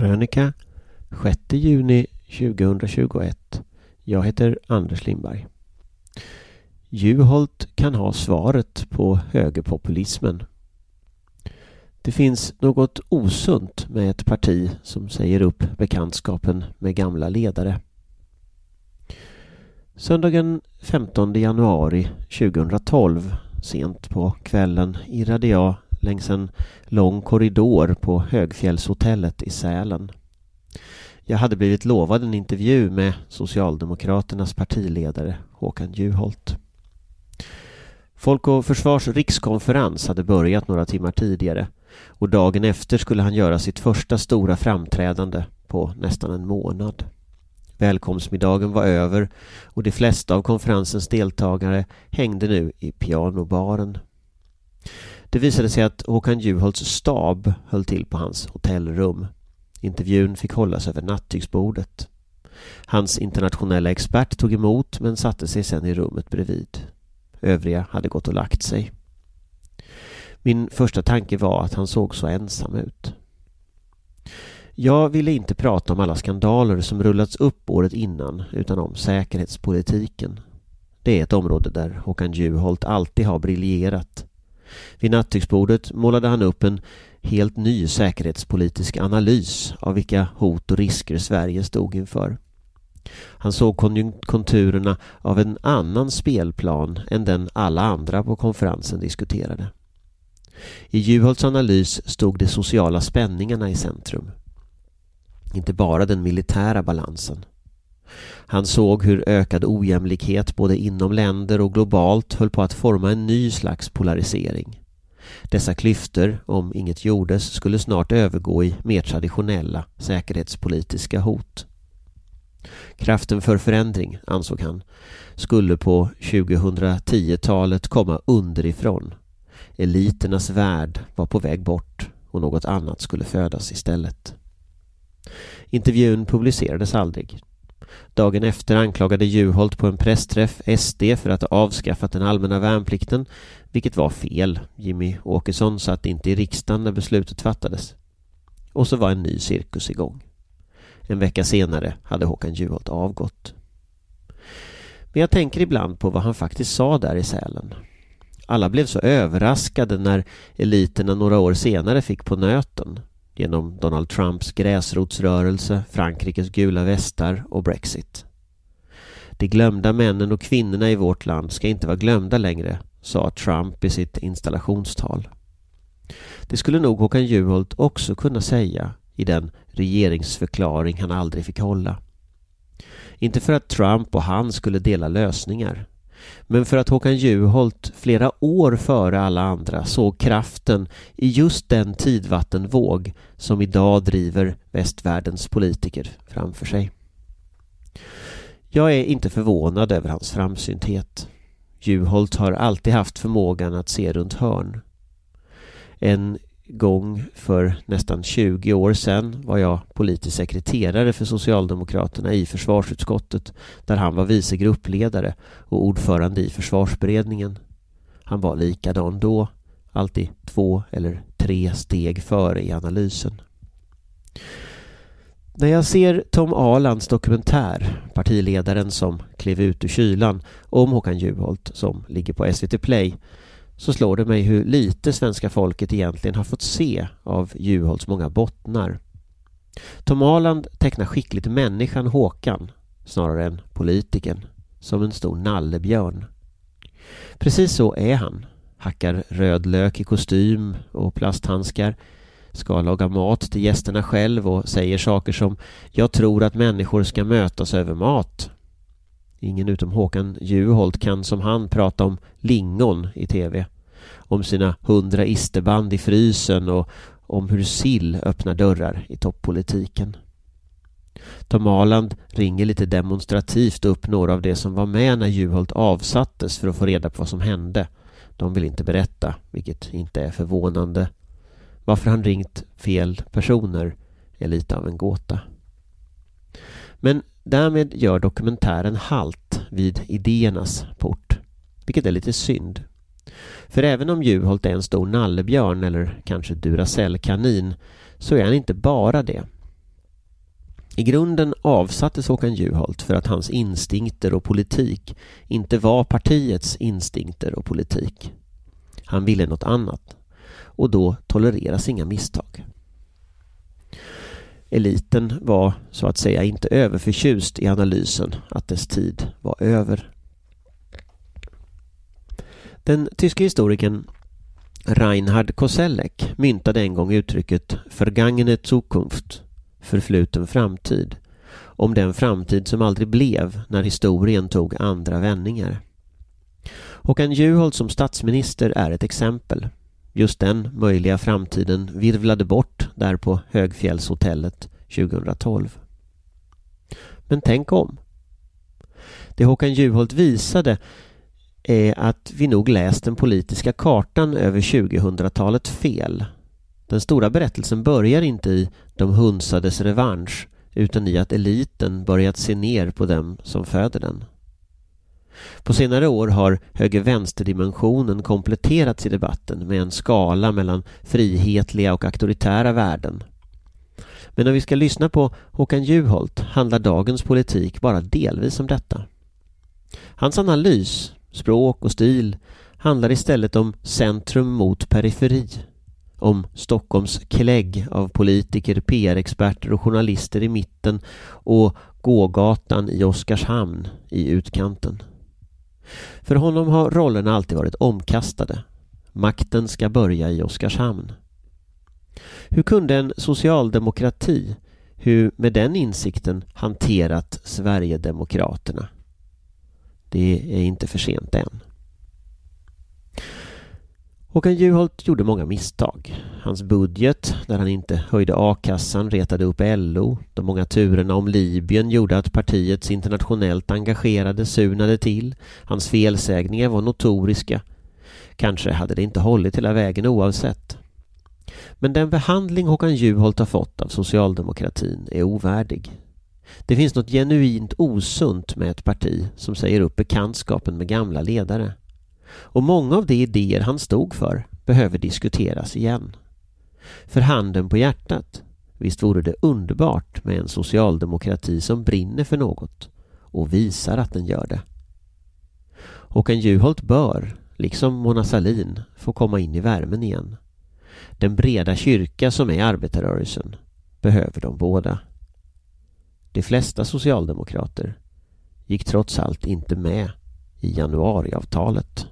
Krönika 6 juni 2021 Jag heter Anders Lindberg. Juholt kan ha svaret på högerpopulismen. Det finns något osunt med ett parti som säger upp bekantskapen med gamla ledare. Söndagen 15 januari 2012 sent på kvällen irrade jag längs en lång korridor på Högfjällshotellet i Sälen. Jag hade blivit lovad en intervju med Socialdemokraternas partiledare Håkan Juholt. Folk och Försvars rikskonferens hade börjat några timmar tidigare och dagen efter skulle han göra sitt första stora framträdande på nästan en månad. Välkomstmiddagen var över och de flesta av konferensens deltagare hängde nu i pianobaren. Det visade sig att Håkan Juholts stab höll till på hans hotellrum. Intervjun fick hållas över nattygsbordet. Hans internationella expert tog emot men satte sig sedan i rummet bredvid. Övriga hade gått och lagt sig. Min första tanke var att han såg så ensam ut. Jag ville inte prata om alla skandaler som rullats upp året innan utan om säkerhetspolitiken. Det är ett område där Håkan Juholt alltid har briljerat. Vid nattygsbordet målade han upp en helt ny säkerhetspolitisk analys av vilka hot och risker Sverige stod inför. Han såg konturerna av en annan spelplan än den alla andra på konferensen diskuterade. I Juholts analys stod de sociala spänningarna i centrum. Inte bara den militära balansen. Han såg hur ökad ojämlikhet både inom länder och globalt höll på att forma en ny slags polarisering. Dessa klyftor, om inget gjordes, skulle snart övergå i mer traditionella säkerhetspolitiska hot. Kraften för förändring, ansåg han, skulle på 2010-talet komma underifrån. Eliternas värld var på väg bort och något annat skulle födas istället. Intervjun publicerades aldrig. Dagen efter anklagade Juholt på en pressträff SD för att ha avskaffat den allmänna värnplikten, vilket var fel. Jimmy Åkesson satt inte i riksdagen när beslutet fattades. Och så var en ny cirkus igång. En vecka senare hade Håkan Juholt avgått. Men jag tänker ibland på vad han faktiskt sa där i Sälen. Alla blev så överraskade när eliterna några år senare fick på nöten genom Donald Trumps gräsrotsrörelse, Frankrikes gula västar och Brexit. De glömda männen och kvinnorna i vårt land ska inte vara glömda längre, sa Trump i sitt installationstal. Det skulle nog Håkan Juholt också kunna säga i den regeringsförklaring han aldrig fick hålla. Inte för att Trump och han skulle dela lösningar men för att Håkan Juholt flera år före alla andra såg kraften i just den tidvattenvåg som idag driver västvärldens politiker framför sig. Jag är inte förvånad över hans framsynthet. Juholt har alltid haft förmågan att se runt hörn. En gång för nästan 20 år sedan var jag politisk sekreterare för Socialdemokraterna i försvarsutskottet där han var vice gruppledare och ordförande i försvarsberedningen. Han var likadan då, alltid två eller tre steg före i analysen. När jag ser Tom Alands dokumentär, partiledaren som klev ut ur kylan, om Håkan Juholt som ligger på SVT Play så slår det mig hur lite svenska folket egentligen har fått se av Juholts många bottnar. Tom Aland tecknar skickligt människan Håkan snarare än politikern som en stor nallebjörn. Precis så är han. Hackar rödlök i kostym och plasthandskar ska laga mat till gästerna själv och säger saker som ”Jag tror att människor ska mötas över mat” Ingen utom Håkan Juholt kan som han prata om lingon i tv. Om sina hundra isterband i frysen och om hur sill öppnar dörrar i toppolitiken. Tom Aland ringer lite demonstrativt upp några av de som var med när Juholt avsattes för att få reda på vad som hände. De vill inte berätta, vilket inte är förvånande. Varför han ringt fel personer är lite av en gåta. Men Därmed gör dokumentären halt vid idéernas port, vilket är lite synd. För även om Juholt är en stor nallebjörn eller kanske Duracellkanin så är han inte bara det. I grunden avsattes Håkan Juholt för att hans instinkter och politik inte var partiets instinkter och politik. Han ville något annat och då tolereras inga misstag. Eliten var så att säga inte överförtjust i analysen att dess tid var över. Den tyske historikern Reinhard Koselleck myntade en gång uttrycket ”vergangene Zukunft” förfluten framtid om den framtid som aldrig blev när historien tog andra vändningar. Håkan Juholt som statsminister är ett exempel. Just den möjliga framtiden virvlade bort där på Högfjällshotellet 2012. Men tänk om. Det Håkan Juholt visade är att vi nog läst den politiska kartan över 2000-talet fel. Den stora berättelsen börjar inte i de hunsades revansch utan i att eliten börjat se ner på dem som föder den. På senare år har höger-vänster-dimensionen kompletterats i debatten med en skala mellan frihetliga och auktoritära värden. Men om vi ska lyssna på Håkan Juholt handlar dagens politik bara delvis om detta. Hans analys, språk och stil handlar istället om centrum mot periferi. Om Stockholms klägg av politiker, PR-experter och journalister i mitten och gågatan i Oskarshamn i utkanten. För honom har rollerna alltid varit omkastade. Makten ska börja i Oskarshamn. Hur kunde en socialdemokrati, hur med den insikten hanterat Sverigedemokraterna? Det är inte för sent än. Håkan Juholt gjorde många misstag. Hans budget, där han inte höjde a-kassan, retade upp LO. De många turerna om Libyen gjorde att partiets internationellt engagerade surnade till. Hans felsägningar var notoriska. Kanske hade det inte hållit hela vägen oavsett. Men den behandling Håkan Juholt har fått av socialdemokratin är ovärdig. Det finns något genuint osunt med ett parti som säger upp bekantskapen med gamla ledare. Och många av de idéer han stod för behöver diskuteras igen. För handen på hjärtat, visst vore det underbart med en socialdemokrati som brinner för något och visar att den gör det. Håkan Juholt bör, liksom Mona Sahlin, få komma in i värmen igen. Den breda kyrka som är arbetarrörelsen behöver de båda. De flesta socialdemokrater gick trots allt inte med i januariavtalet.